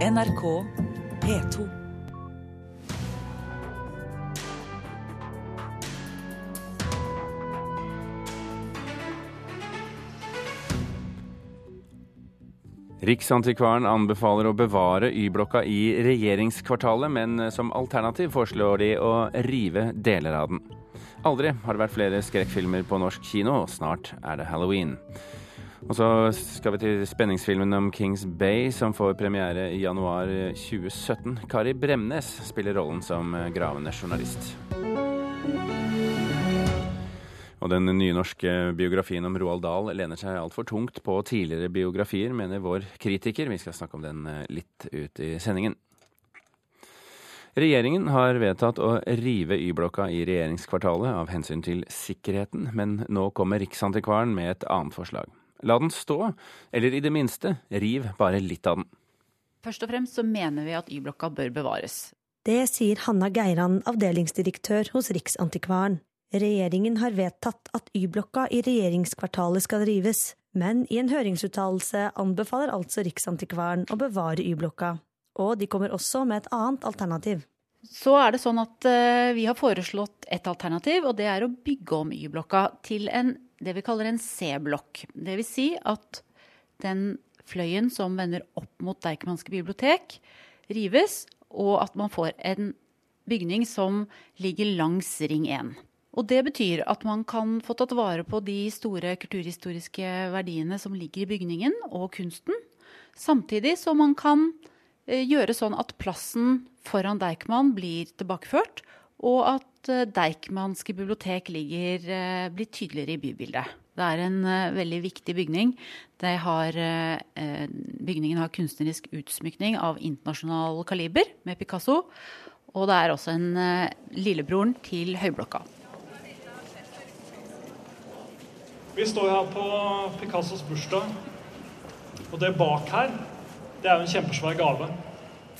NRK P2. Riksantikvaren anbefaler å bevare Y-blokka i regjeringskvartalet, men som alternativ foreslår de å rive deler av den. Aldri har det vært flere skrekkfilmer på norsk kino, og snart er det halloween. Og så skal vi til spenningsfilmen om Kings Bay, som får premiere i januar 2017. Kari Bremnes spiller rollen som gravende journalist. Og den nye norske biografien om Roald Dahl lener seg altfor tungt på tidligere biografier, mener vår kritiker. Vi skal snakke om den eh, litt ut i sendingen. Regjeringen har vedtatt å rive Y-blokka i regjeringskvartalet av hensyn til sikkerheten, men nå kommer Riksantikvaren med et annet forslag. La den stå, eller i det minste, riv bare litt av den. Først og fremst så mener vi at Y-blokka bør bevares. Det sier Hanna Geiran, avdelingsdirektør hos Riksantikvaren. Regjeringen har vedtatt at Y-blokka i regjeringskvartalet skal rives, men i en høringsuttalelse anbefaler altså Riksantikvaren å bevare Y-blokka. Og de kommer også med et annet alternativ. Så er det sånn at uh, vi har foreslått et alternativ, og det er å bygge om Y-blokka til en, det vi kaller en C-blokk. Vil si at den fløyen som vender opp mot Deichmanske bibliotek, rives, og at man får en bygning som ligger langs Ring 1. Og det betyr at man kan få tatt vare på de store kulturhistoriske verdiene som ligger i bygningen, og kunsten. Samtidig som man kan eh, gjøre sånn at plassen foran Deichman blir tilbakeført, og at eh, Deichmanske bibliotek ligger, eh, blir tydeligere i bybildet. Det er en veldig viktig bygning. Har, bygningen har kunstnerisk utsmykning av internasjonal kaliber med Picasso. Og det er også en lillebroren til Høyblokka. Vi står her på Picassos bursdag, og det bak her, det er jo en kjempesvær gave.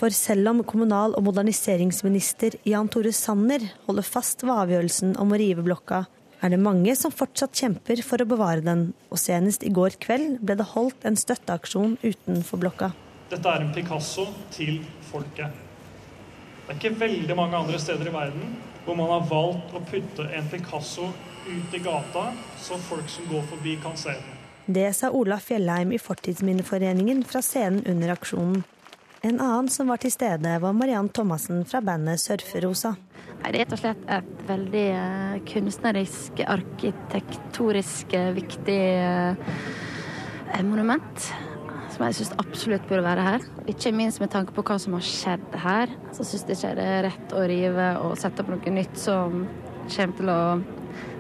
For selv om kommunal- og moderniseringsminister Jan Tore Sanner holder fast ved avgjørelsen om å rive blokka, er det mange som fortsatt kjemper for å bevare den, og senest i går kveld ble det holdt en støtteaksjon utenfor blokka. Dette er en Picasso til folket. Det er ikke veldig mange andre steder i verden hvor man har valgt å putte en Picasso ut i gata, så folk som går forbi, kan se den. Det sa Ola Fjellheim i Fortidsminneforeningen fra scenen under aksjonen. En annen som var til stede, var Mariann Thomassen fra bandet Surferosa. Det er rett og slett et veldig uh, kunstnerisk, arkitekttorisk uh, viktig uh, monument. Som jeg syns absolutt burde være her. Ikke minst med tanke på hva som har skjedd her. Så syns jeg ikke det er rett å rive og sette opp noe nytt som kommer til å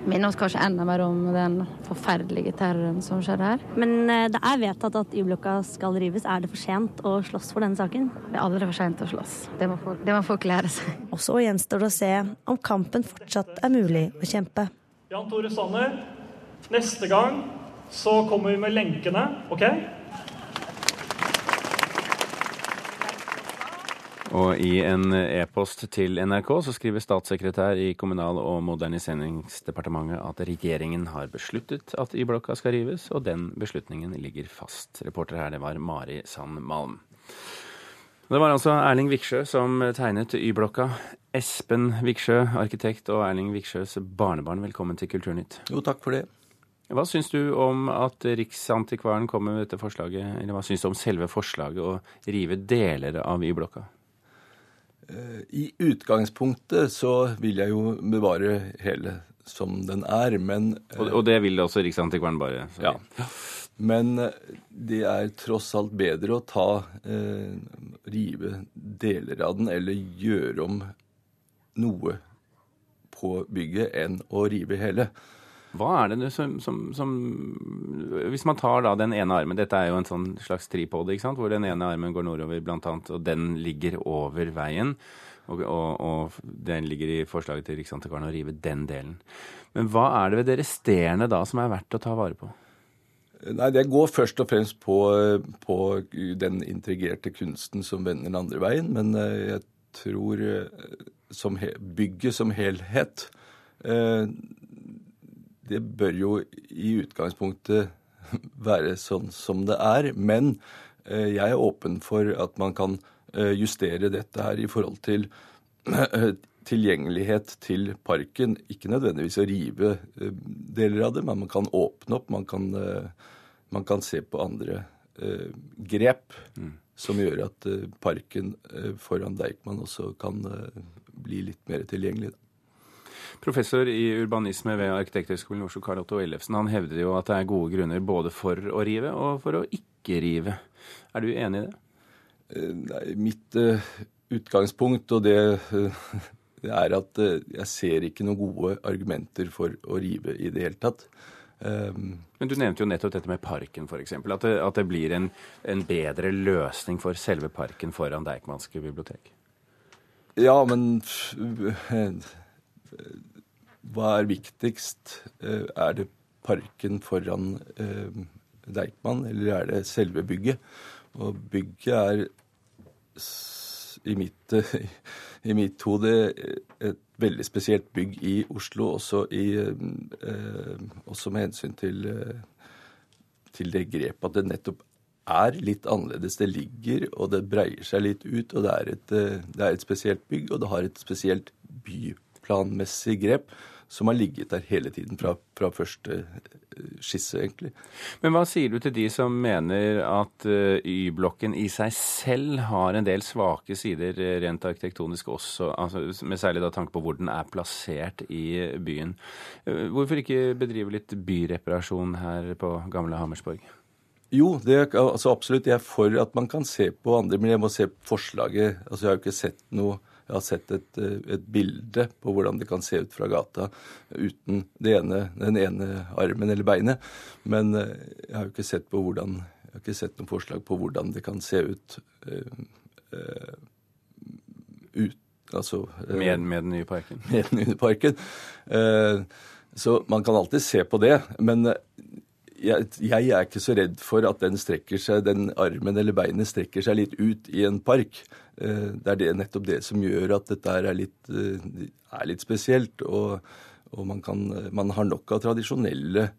minne oss kanskje enda mer om den forferdelige terroren som skjedde her. Men eh, det er vedtatt at Y-blokka skal rives. Er det for sent å slåss for denne saken? Det er aldri for sent å slåss. Det må folk, det må folk lære seg. Og så gjenstår det å se om kampen fortsatt er mulig å kjempe. Jan Tore Sanner, neste gang så kommer vi med lenkene, OK? Og i en e-post til NRK så skriver statssekretær i Kommunal- og moderniseringsdepartementet at regjeringen har besluttet at Y-blokka skal rives, og den beslutningen ligger fast. Reporter her, det var Mari Sand Malm. Det var altså Erling Viksjø som tegnet Y-blokka. Espen Viksjø, arkitekt, og Erling Viksjøs barnebarn, velkommen til Kulturnytt. Jo, takk for det. Hva syns du om at Riksantikvaren kommer med dette forslaget, eller hva syns du om selve forslaget å rive deler av Y-blokka? Eh, I utgangspunktet så vil jeg jo bevare hele som den er, men Og, og det vil også Riksantikvaren bare? Ja. Men eh, det er tross alt bedre å ta eh, rive deler av den eller gjøre om noe på bygget enn å rive hele. Hva er det som, som, som, Hvis man tar da den ene armen Dette er jo en sånn slags tripod, ikke sant? hvor den ene armen går nordover, blant annet, og den ligger over veien. Og, og, og den ligger i forslaget til Riksantikvaren å rive den delen. Men hva er det ved det resterende da som er verdt å ta vare på? Nei, Det går først og fremst på, på den integrerte kunsten som vender den andre veien. Men eh, jeg tror som he, bygget som helhet eh, det bør jo i utgangspunktet være sånn som det er. Men Jeg er åpen for at man kan justere dette her i forhold til tilgjengelighet til parken. Ikke nødvendigvis å rive deler av det, men man kan åpne opp. Man kan, man kan se på andre grep mm. som gjør at parken foran Deichman også kan bli litt mer tilgjengelig. Professor i urbanisme ved Arkitekthøgskolen Oslo, Karl Otto Ellefsen, han hevder jo at det er gode grunner både for å rive og for å ikke rive. Er du enig i det? Eh, nei, mitt uh, utgangspunkt, og det, uh, det er at uh, jeg ser ikke noen gode argumenter for å rive i det hele tatt. Um, Men du nevnte jo nettopp dette med parken, f.eks. At, det, at det blir en, en bedre løsning for selve parken foran Deichmanske bibliotek? Ja, men hva er viktigst? Eh, er det parken foran eh, Deichman, eller er det selve bygget? Og bygget er i mitt, i mitt hode et veldig spesielt bygg i Oslo, også, i, eh, også med hensyn til, til det grepet at det nettopp er litt annerledes. Det ligger, og det breier seg litt ut, og det er et, det er et spesielt bygg, og det har et spesielt byplanmessig grep som har ligget der hele tiden fra, fra første eh, skisse, egentlig. Men hva sier du til de som mener at eh, Y-blokken i seg selv har en del svake sider eh, rent arkitektonisk også, altså med særlig da tanke på hvor den er plassert i byen? Hvorfor ikke bedrive litt byreparasjon her på gamle Hammersborg? Jo, det, altså absolutt. Jeg er for at man kan se på andre, men jeg må se forslaget. Altså Jeg har jo ikke sett noe jeg har sett et, eh, et, bilde på hvordan det kan se ut fra gata uten ene, den ene armen eller beinet. Men eh, jeg har jo ikke sett, på hvordan, jeg har ikke sett noen forslag på hvordan det kan se ut uh, uh, ut, altså, uh, med, med, den nye parken? Med den nye parken. så man kan alltid se på det. Men jeg, jeg, er ikke så redd for at den seg, den armen eller beinet strekker seg litt ut i en park. Eh, det er det, nettopp det som gjør at dette er litt, eh, er litt spesielt. Og, og man, kan, man, har nok av tradisjonelle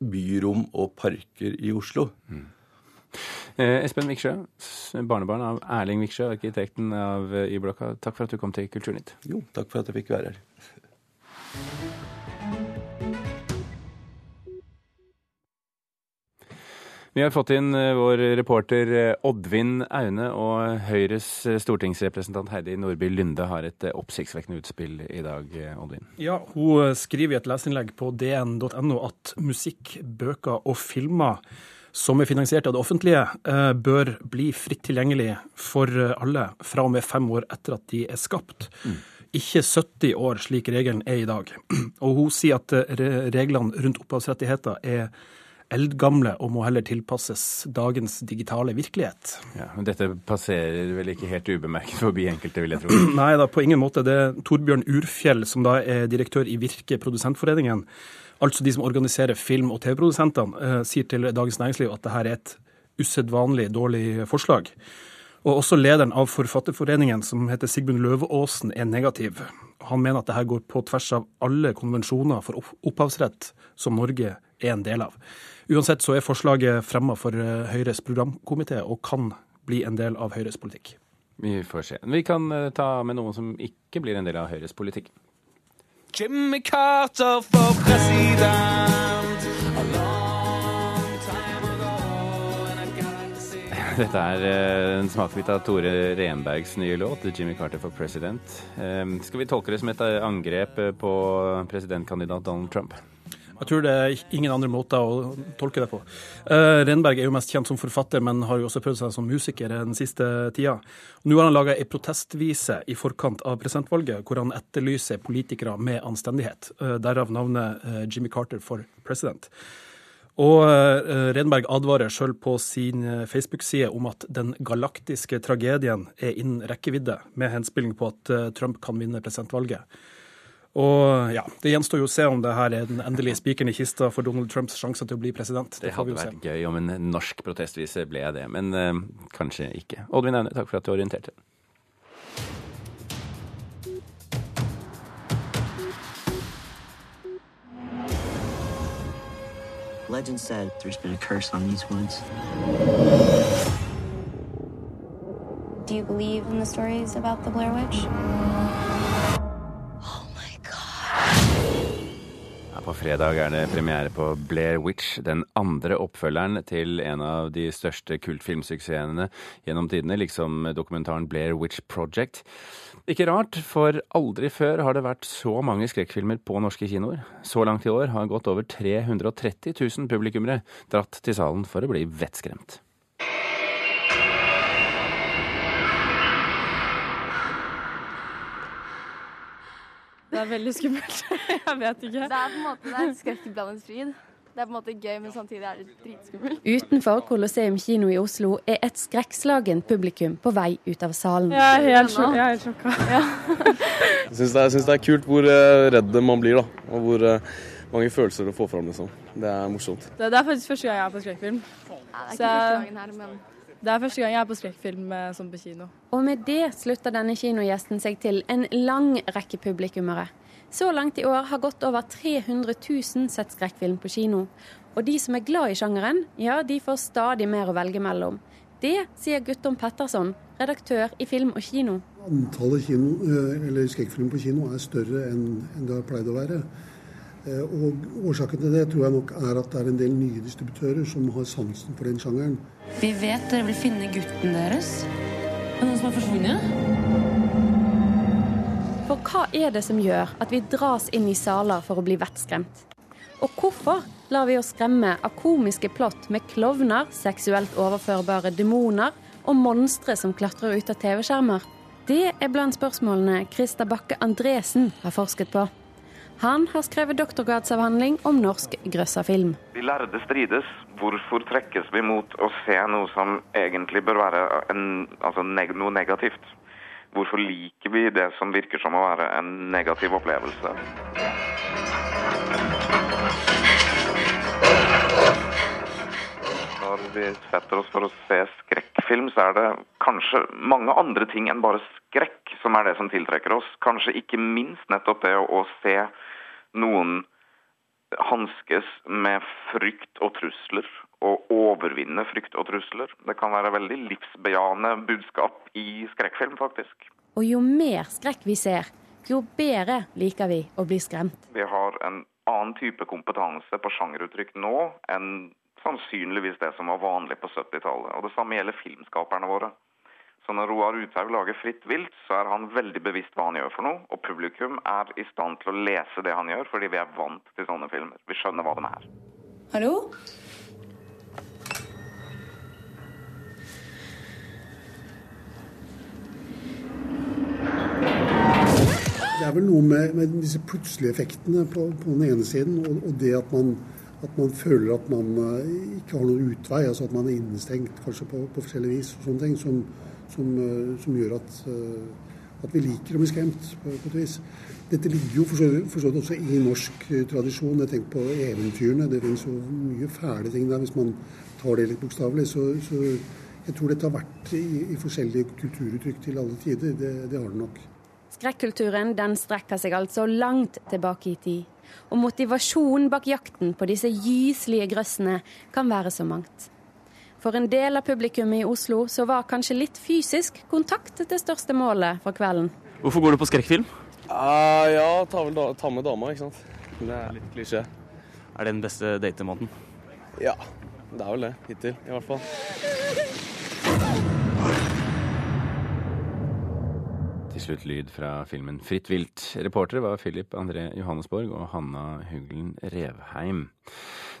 byrom og parker i Oslo. Mm. Eh, Espen Viksjø, barnebarn av Erling Viksjø, arkitekten av Y-blokka. Takk for at du kom til Kulturnytt. Jo, takk for at jeg fikk være her. Vi har fått inn eh, vår reporter eh, Oddvin Aune, og Høyres eh, stortingsrepresentant Heidi Nordby Lunde har et oppsiktsvekkende utspill i dag, Oddvin. Ja, hun skriver i et leserinnlegg på dn.no at musikk, bøker og filmer som er finansiert av det offentlige, bør bli fritt tilgjengelig for alle fra og med fem år etter at de er skapt. Mm. Ikke 70 år, slik regelen er i dag. Og hun sier at reglene rundt opphavsrettigheter er eldgamle og må heller tilpasses dagens digitale virkelighet. Ja, men Dette passerer vel ikke helt ubemerket forbi enkelte, vil jeg tro? Nei da, på ingen måte. Det er Torbjørn Urfjell, som da er direktør i Virke Produsentforeningen, altså de som organiserer film- og TV-produsentene, eh, sier til Dagens Næringsliv at dette er et usedvanlig dårlig forslag. Og også lederen av Forfatterforeningen, som heter Sigmund Løveåsen, er negativ. Han mener at dette går på tvers av alle konvensjoner for opphavsrett som Norge er en del av. Uansett så er forslaget fremma for eh, Høyres programkomité og kan bli en del av Høyres politikk. Vi får se. Vi kan eh, ta med noen som ikke blir en del av Høyres politikk. Jimmy Carter for president. Dette er eh, en smakebit av Tore Renbergs nye låt, 'Jimmy Carter for President'. Skal vi tolke det som et angrep på presidentkandidat Donald Trump? Jeg tror det er ingen andre måter å tolke det på. Uh, Renberg er jo mest kjent som forfatter, men har jo også prøvd seg som musiker den siste tida. Nå har han laga ei protestvise i forkant av presidentvalget, hvor han etterlyser politikere med anstendighet. Uh, derav navnet uh, Jimmy Carter for president. Og Renberg advarer sjøl på sin Facebook-side om at den galaktiske tragedien er innen rekkevidde, med henspilling på at Trump kan vinne presidentvalget. Og ja, Det gjenstår jo å se om det her er den endelige spikeren i kista for Donald Trumps sjanse til å bli president. Det, det hadde vært se. gøy om en norsk protestvise ble det, men uh, kanskje ikke. Oddvin Aune, takk for at du orienterte. Legend said there's been a curse on these woods. Do you believe in the stories about the Blair Witch? På fredag er det premiere på Blair Witch, den andre oppfølgeren til en av de største kultfilmsuksessene gjennom tidene, liksom dokumentaren Blair Witch Project. Ikke rart, for aldri før har det vært så mange skrekkfilmer på norske kinoer. Så langt i år har godt over 330 000 publikummere dratt til salen for å bli vettskremt. Det er veldig skummelt. Jeg vet ikke. Det er på en måte det er skrekkblandet fryd. Det er på en måte gøy, men samtidig er det dritskummelt. Utenfor Colosseum kino i Oslo er et skrekkslagent publikum på vei ut av salen. Jeg er helt, sjok jeg er helt sjokka. Ja. Jeg syns det, er- det er kult hvor eh, redd man blir, da. Og hvor eh, mange følelser det får fram, liksom. Det er morsomt. Det, det er faktisk første gang jeg er på skrekkfilm. Ja, det er ikke Så... første gangen her, men Det er første gang jeg er på skrekkfilm eh, sånn på kino. Og med det slutter denne kinogjesten seg til en lang rekke publikummere. Så langt i år har godt over 300 000 sett skrekkfilm på kino. Og de som er glad i sjangeren, ja, de får stadig mer å velge mellom. Det sier Guttorm Petterson, redaktør i Film og Kino. Antallet kino, eh, skrekkfilm på kino er større enn det har pleid å være. Eh, Og Årsaken til det tror jeg nok er at det er en del nye distributører som har sansen for den sjangeren. Vi vet dere vil finne gutten deres. Er det noen som har forsvunnet? For hva er det som gjør at vi dras inn i saler for å bli vettskremt? Og hvorfor lar vi oss skremme av komiske plott med klovner, seksuelt overførbare demoner og monstre som klatrer ut av TV-skjermer? Det er blant spørsmålene Christer Bakke Andresen har forsket på. Han har skrevet doktorgradsavhandling om norsk grøssafilm. De lærde strides. Hvorfor trekkes vi mot å se noe som egentlig bør være en, altså neg noe negativt? Hvorfor liker vi det som virker som å være en negativ opplevelse? Vi setter oss for å se skrekkfilm, så er det kanskje mange andre ting enn bare skrekk som er det som tiltrekker oss. Kanskje ikke minst nettopp det å, se noen hanskes med frykt og trusler, og overvinne frykt og trusler. Det kan være veldig livsbejaende budskap i skrekkfilm, faktisk. Og jo mer skrekk vi ser, jo bedre liker vi å bli skremt. Vi har en annen type kompetanse på sjangeruttrykk nå enn sannsynligvis det som var vanlig på 70-tallet. Og det samme gjelder filmskaperne våre. Så når Roar Uthaug lager Fritt vilt, så er han veldig bevisst hva han gjør for noe. Og publikum er i stand til å lese det han gjør, fordi vi er vant til sånne filmer. Vi skjønner hva de er. Hallo? Det er vel noe med, med disse plutselige effektene på, på den ene siden, og, og det at man, at man føler at man eh, ikke har noen utvei, altså at man er innestengt kanskje på, på forskjellig vis, og sånne ting, som, som, eh, som gjør at, eh, at vi liker å bli skremt på, på et vis. Dette ligger jo for så vidt også i norsk tradisjon. Jeg tenker på eventyrene. Det finnes jo mye fæle ting der hvis man tar det litt bokstavelig. Så, så jeg tror dette har vært i, i forskjellige kulturuttrykk til alle tider. Det, det har det nok. Skrekkulturen den strekker seg altså langt tilbake i tid. Og motivasjonen bak jakten på disse gyselige grøssene kan være så mangt. For en del av publikummet i Oslo så var kanskje litt fysisk kontakt det største målet for kvelden. Hvorfor går du på skrekkfilm? Uh, ja, ta, vel da, ta med dama, ikke sant. Det er litt klisjé. Er det den beste datemåten? Ja, det er vel det. Hittil, i hvert fall. Slutt lyd fra filmen Fritt vilt. Reportere var Philip André Johannesborg og Hanna Huglen Revheim.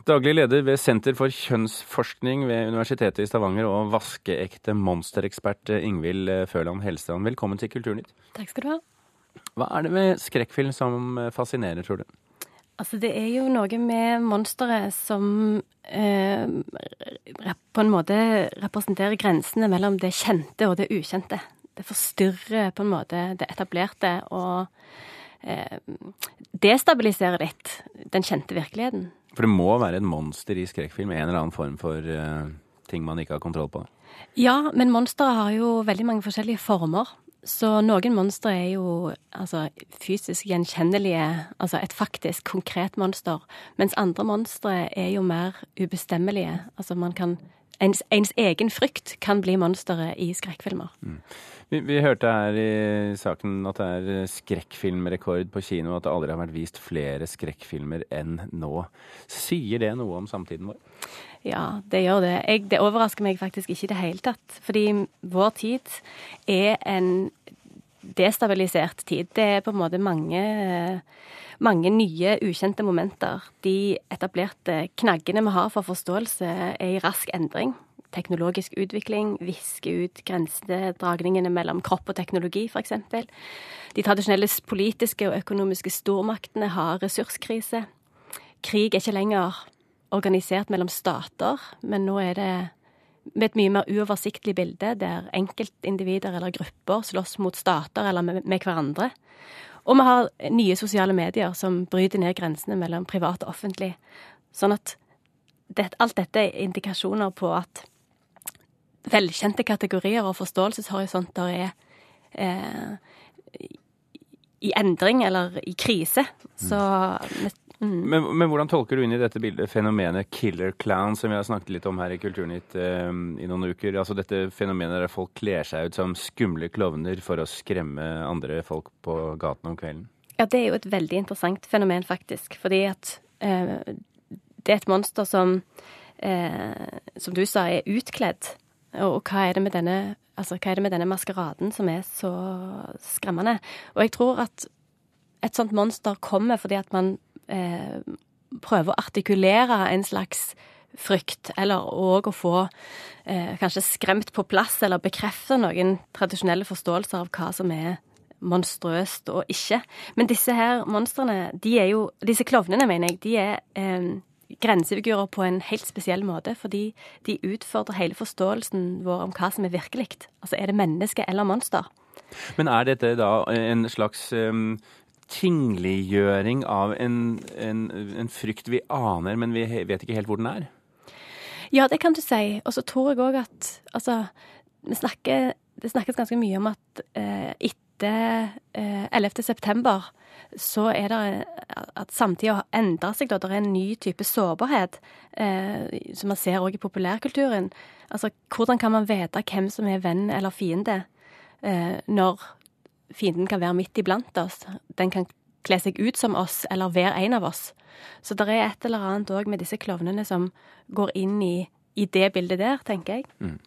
Daglig leder ved Senter for kjønnsforskning ved Universitetet i Stavanger og vaskeekte monsterekspert Ingvild Føland Helstrand, velkommen til Kulturnytt. Takk skal du ha. Hva er det med skrekkfilm som fascinerer, tror du? Altså, det er jo noe med monsteret som eh, på en måte representerer grensene mellom det kjente og det ukjente. Det forstyrrer på en måte det etablerte og eh, destabiliserer litt den kjente virkeligheten. For det må være et monster i skrekkfilm, en eller annen form for eh, ting man ikke har kontroll på? Ja, men monstre har jo veldig mange forskjellige former. Så noen monstre er jo altså, fysisk gjenkjennelige, altså et faktisk konkret monster. Mens andre monstre er jo mer ubestemmelige. Altså man kan ens, ens, egen frykt kan bli monsteret i skrekkfilmer. Mm. Vi, vi, hørte her i saken at det er skrekkfilmrekord på kino, at det aldri har vært vist flere skrekkfilmer enn nå. Sier det noe om samtiden vår? Ja, det gjør det. Jeg, det overrasker meg faktisk ikke i det hele tatt. Fordi vår tid er en destabilisert tid. Det er på en måte mange, mange nye, ukjente momenter. De etablerte knaggene vi har for forståelse, er i rask endring teknologisk utvikling, viske ut grensedragningene mellom kropp og teknologi, f.eks. De tradisjonelle politiske og økonomiske stormaktene har ressurskrise. Krig er ikke lenger organisert mellom stater, men nå er det med et mye mer uoversiktlig bilde, der enkeltindivider eller grupper slåss mot stater eller med, hverandre. Og vi har nye sosiale medier som bryter ned grensene mellom privat og offentlig. Sånn at det, alt dette er indikasjoner på at velkjente kategorier og forståelseshorisonter er eh, i endring eller i krise. Så mm. men, men, hvordan tolker du inn i dette bildet fenomenet killer clown, som vi har snakket litt om her i Kulturnytt eh, i noen uker? Altså dette fenomenet der folk kler seg ut som skumle klovner for å skremme andre folk på gaten om kvelden? Ja, det er jo et veldig interessant fenomen, faktisk. Fordi at eh, det er et monster som, eh, som du sa, er utkledd og hva er denne, altså, det med denne maskeraden som er så skremmende? Og jeg tror at et sånt monster kommer fordi at man eh, prøver å artikulere en slags frykt, eller òg å få eh, kanskje skremt på plass eller bekrefte noen tradisjonelle forståelser av hva som er monstrøst og ikke. Men disse her monstrene, de er jo Disse klovnene, mener jeg, de er eh, grensefigurer på en helt spesiell måte, fordi de utfordrer hele forståelsen vår om hva som er virkelig. Altså er det menneske eller monster? Men er dette da en slags um, tingliggjøring av en, en, en, frykt vi aner, men vi vet ikke helt hvor den er? Ja, det kan du si. Og så tror jeg òg at altså, snakker, det snakkes ganske mye om at eh, etter eh, 11. september så er det at samtida endrer seg. Da. Det er en ny type sårbarhet, eh, som man ser òg i populærkulturen. Altså, hvordan kan man vite hvem som er venn eller fiende, eh, når fienden kan være midt iblant oss? Den kan kle seg ut som oss, eller være en av oss. Så det er et eller annet òg med disse klovnene som går inn i, i det bildet der, tenker jeg. Mm.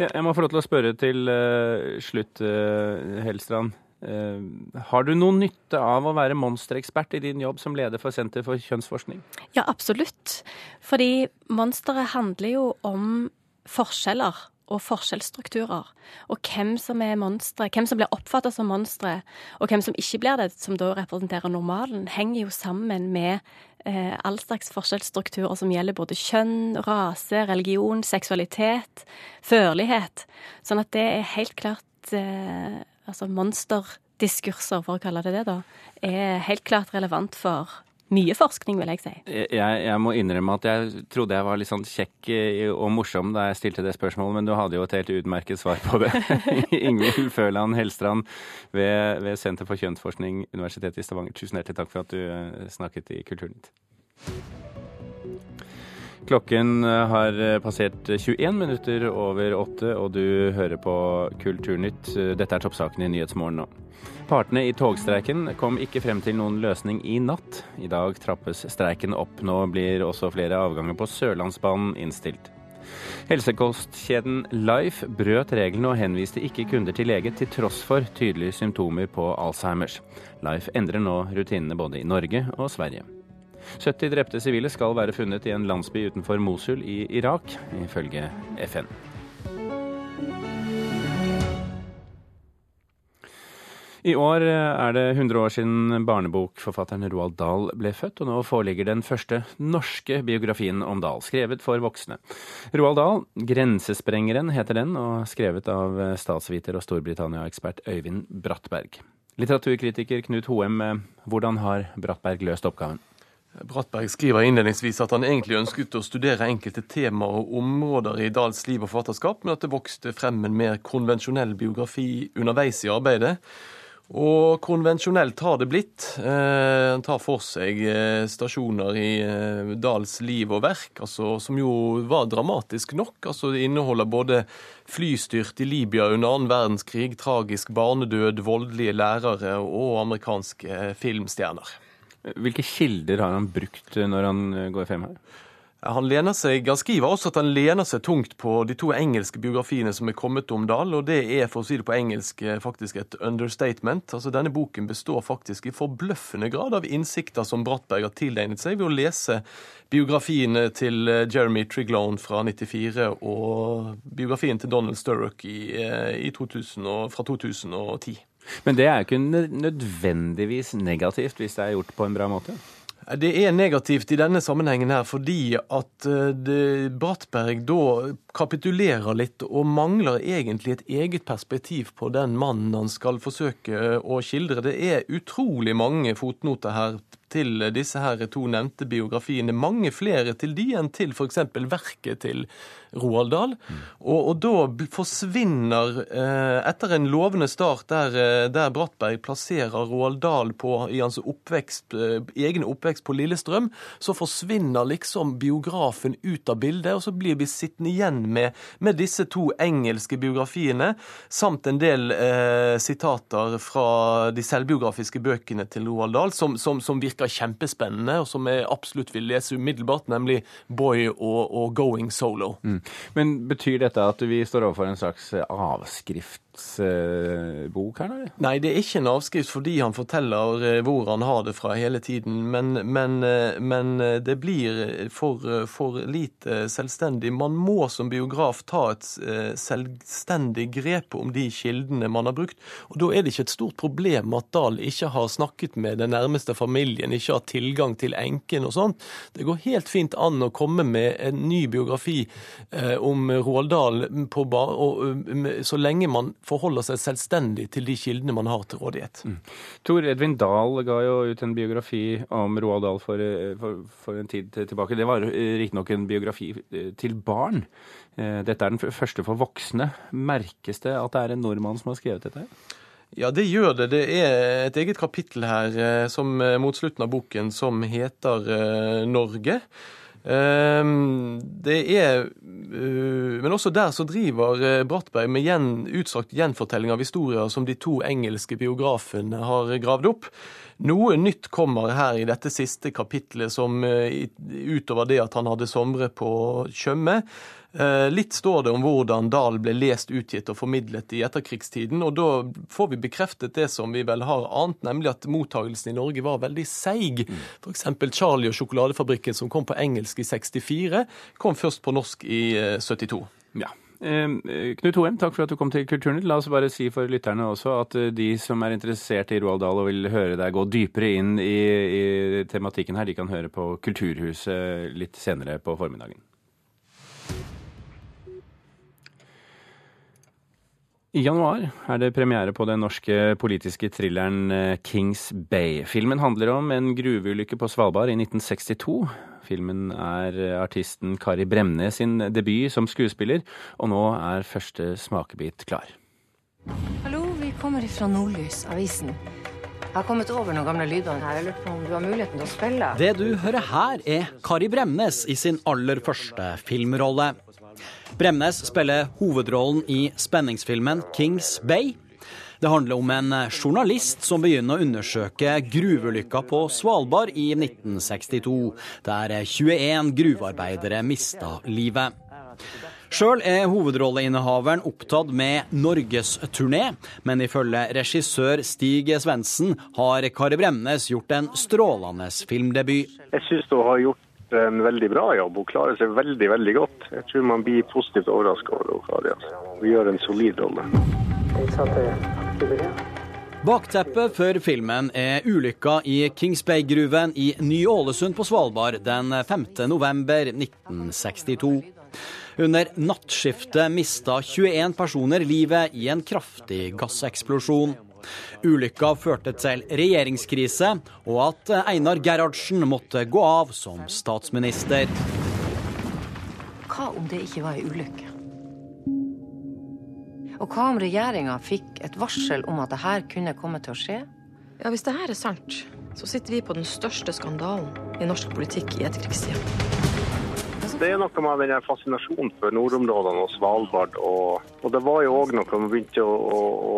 Jeg må få lov til å spørre til uh, slutt, uh, Hellstrand. Eh, har du noen nytte av å være monsterekspert i din jobb som leder for Senter for kjønnsforskning? Ja, absolutt. Fordi monsteret handler jo om forskjeller og forskjellsstrukturer. Og hvem som er monstre, hvem som blir oppfattet som monstre, og hvem som ikke blir det, som da representerer normalen, henger jo sammen med eh, all slags forskjellsstrukturer som gjelder både kjønn, rase, religion, seksualitet, førlighet. Sånn at det er helt klart eh, altså monsterdiskurser, for å kalle det det, da, er helt klart relevant for mye forskning, vil jeg si. Jeg, jeg, må innrømme at jeg trodde jeg var litt sånn kjekk og morsom da jeg stilte det spørsmålet, men du hadde jo et helt utmerket svar på det. Ingvild Føland Hellstrand ved, ved Senter for kjønnsforskning, Universitetet i Stavanger. Tusen hjertelig takk for at du eh, snakket i Kulturnytt. Klokken eh, har eh, passert 21 minutter over åtte, og du hører på Kulturnytt. Dette er toppsakene i Nyhetsmorgen nå. Partene i togstreiken kom ikke frem til noen løsning i natt. I dag trappes streiken opp. Nå blir også flere avganger på Sørlandsbanen innstilt. Helsekostkjeden Life brøt reglene og henviste ikke kunder til lege, til tross for tydelige symptomer på Alzheimers. Life endrer nå rutinene både i Norge og Sverige. 70 drepte sivile skal være funnet i en landsby utenfor Mosul i Irak, ifølge FN. I år er det 100 år siden barnebokforfatteren Roald Dahl ble født, og nå foreligger den første norske biografien om Dahl, skrevet for voksne. Roald Dahl, 'Grensesprengeren', heter den, og skrevet av statsviter og Storbritannia-ekspert Øyvind Brattberg. Litteraturkritiker Knut Hoem, hvordan har Brattberg løst oppgaven? Brattberg skriver innledningsvis at han egentlig ønsket å studere enkelte temaer og områder i Dahls liv og forfatterskap, men at det vokste frem en mer konvensjonell biografi underveis i arbeidet. Og konvensjonelt har det blitt. Han eh, tar for seg eh, stasjoner i eh, Dahls liv og verk, altså, som jo var dramatisk nok. Altså, det inneholder både flystyrt i Libya under annen verdenskrig, tragisk barnedød, voldelige lærere og amerikanske filmstjerner. Hvilke kilder har han brukt når han går frem her? Han, seg, han skriver også at han lener seg tungt på de to engelske biografiene som er kommet om Dahl, og det er for å si det på engelsk faktisk et understatement. Altså Denne boken består faktisk i forbløffende grad av innsikter som Brattberg har tilegnet seg ved å lese biografiene til eh, Jeremy Triglone fra 94 og biografien til Donald Sturrock i, eh, i 2000, fra 2010. Men det er jo ikke nødvendigvis negativt hvis det er gjort på en bra måte? Det er negativt i denne sammenhengen her fordi at eh, Brattberg da kapitulerer litt og mangler egentlig et eget perspektiv på den mannen han skal forsøke å skildre. Det er utrolig mange fotnoter her til disse her to nevnte biografiene. Mange flere til de enn til f.eks. verket til Roald Dahl. Mm. Og, og, da forsvinner, eh, etter en lovende start der, eh, der Brattberg plasserer Roald Dahl på, i hans oppvekst, eh, egen oppvekst på Lillestrøm, så forsvinner liksom biografen ut av bildet, og så blir vi sittende igjen med, med disse to engelske biografiene, samt en del eh, sitater fra de selvbiografiske bøkene til Roald Dahl, som, som, som virker virker kjempespennende, og som jeg absolutt vil lese umiddelbart, nemlig Boy og, og Going Solo. Mm. Men betyr dette at vi står overfor en slags avskrift? bok her, Nå? Nei, det er ikke en avskrift fordi han forteller eh, hvor han har det fra hele tiden. Men, men, eh, men eh, det blir for, for, lite selvstendig. Man må som biograf ta et selvstendig grep om de kildene man har brukt. Og da er det ikke et stort problem at Dahl ikke har snakket med den nærmeste familien, ikke har tilgang til enken og sånt. Det går helt fint an å komme med en ny biografi om Roald Dahl og, så lenge man forholder seg selvstendig til de kildene man har til rådighet. Mm. Tor Edvin Dahl ga jo ut en biografi om Roald Dahl for, for, for en tid tilbake. Det var riktignok en biografi eh, til barn. Eh, dette er den første for voksne. Merkes det at det er en nordmann som har skrevet dette? Ja, det gjør det. Det er et eget kapittel her eh, som, mot slutten av boken som heter Norge. Ehm, det er eh, Men også der så driver eh, Brattberg med gjen, utstrakt gjenfortelling av historier som de to engelske biografene har gravd opp. Noe nytt kommer her i dette siste kapitlet, som eh, utover det at han hadde somre på Tjøme, Eh, litt står det om hvordan Dahl ble lest, utgitt og formidlet i etterkrigstiden. og Da får vi bekreftet det som vi vel har ant, nemlig at mottagelsen i Norge var veldig seig. Mm. F.eks. Charlie og sjokoladefabrikken, som kom på engelsk i 64, kom først på norsk i 72. Eh, ja. Eh, Knut Hoem, takk for at du kom til Kulturnytt. La oss bare si for lytterne også at de som er interessert i Roald Dahl og vil høre deg gå dypere inn i, i tematikken her, de kan høre på Kulturhuset litt senere på formiddagen. I januar er det premiere på den norske politiske thrilleren eh, Kings Bay. Filmen handler om en gruveulykke på Svalbard i 1962. Filmen er eh, artisten Kari Bremnes sin debut som skuespiller, og nå er første smakebit klar. Hallo, vi kommer fra Nordlys, avisen. Jeg har kommet over noen gamle lyder her. Jeg lurer på om du har muligheten til å spille? Det du hører her, er Kari Bremnes i sin aller første filmrolle. Bremnes spiller hovedrollen i spenningsfilmen Kings Bay. Det handler om en journalist som begynner å undersøke gruveulykka på Svalbard i 1962, der 21 gruvearbeidere mista livet. Sjøl er hovedrolleinnehaveren opptatt med norgesturné, men ifølge regissør Stig Svendsen har Kari Bremnes gjort en strålende filmdebut. Jeg syns hun har gjort en veldig bra jobb. Hun klarer seg veldig veldig godt. Jeg tror man blir positivt overraska over Kari. Altså. Hun gjør en solid rolle. Bakteppet for filmen er ulykka i Kings Bay-gruven i Ny-Ålesund på Svalbard den 5. november 1962. Under nattskiftet mista 21 personer livet i en kraftig gasseksplosjon. Ulykka førte til regjeringskrise, og at Einar Gerhardsen måtte gå av som statsminister. Hva om det ikke var ei ulykke? Og hva om regjeringa fikk et varsel om at det her kunne komme til å skje? Ja, Hvis det her er sant, så sitter vi på den største skandalen i norsk politikk i etterkrigstida. Det er noe med den fascinasjonen for nordområdene og Svalbard. Og, og det var jo òg noe man begynte å, å, å,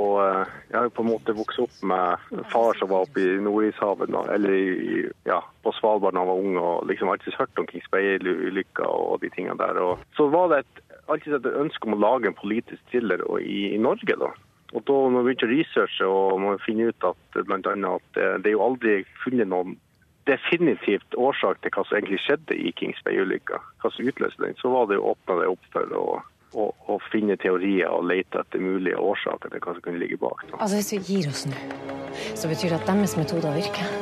Jeg har jo på en måte vokst opp med far som var oppe i Nordishavet, eller i, ja, på Svalbard da han var ung, og liksom alltid hørt om Kings Bay-ulykka og de tingene der. Og så var det et, alltid et ønske om å lage en politisk thriller i, i Norge, da. Og da man begynte å researche og man finner ut at annet at det, det er jo aldri funnet noen definitivt årsak til hva som egentlig skjedde i Kings Bay-ulykka, hva som utløste den, så var det jo åpne det opp for å, å, å, finne teorier og lete etter mulige årsaker til hva som kunne ligge bak. Altså Hvis vi gir oss nå, så betyr det at deres metoder virker.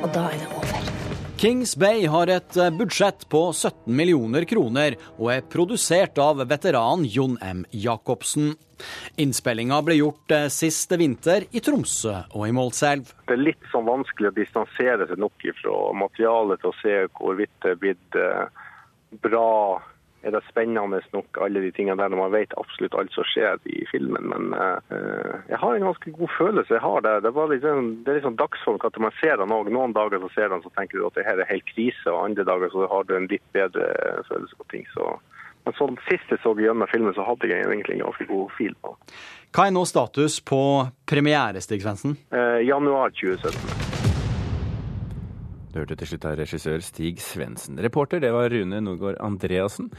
Og da er det over. Kings Bay har et eh, budsjett på 17 millioner kroner og er produsert av veteran Jon M. Jacobsen. Innspillinga ble gjort sist siste vinter i Tromsø og i Målselv. Det er litt sånn vanskelig å distansere seg nok fra materialet til å se hvorvidt det er blitt eh, bra er det spennende nok, alle de tingene der, når man vet absolutt alt som skjer i filmen. Men uh, jeg har en ganske god følelse. jeg har Det Det, var det er litt sånn dagsform at man ser den òg. Noen dager så ser den, så tenker du at det her er helt krise, og andre dager så har du en litt bedre følelse på ting. så... Men sånn sist jeg så gjennom filmen, så hadde jeg egentlig en ganske god fil på. Hva er nå status på premiere, Stig Svendsen? Eh, januar 2017. Du hørte til slutt av regissør Stig Svendsen. Reporter det var Rune Nordgaard Andreassen.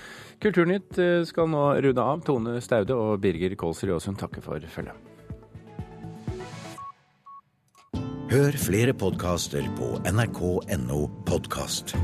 Kulturnytt eh, skal nå runde av. Tone Staude og Birger Kolsrud Aasund takker for følget. Hør flere podkaster på nrk.no podkast.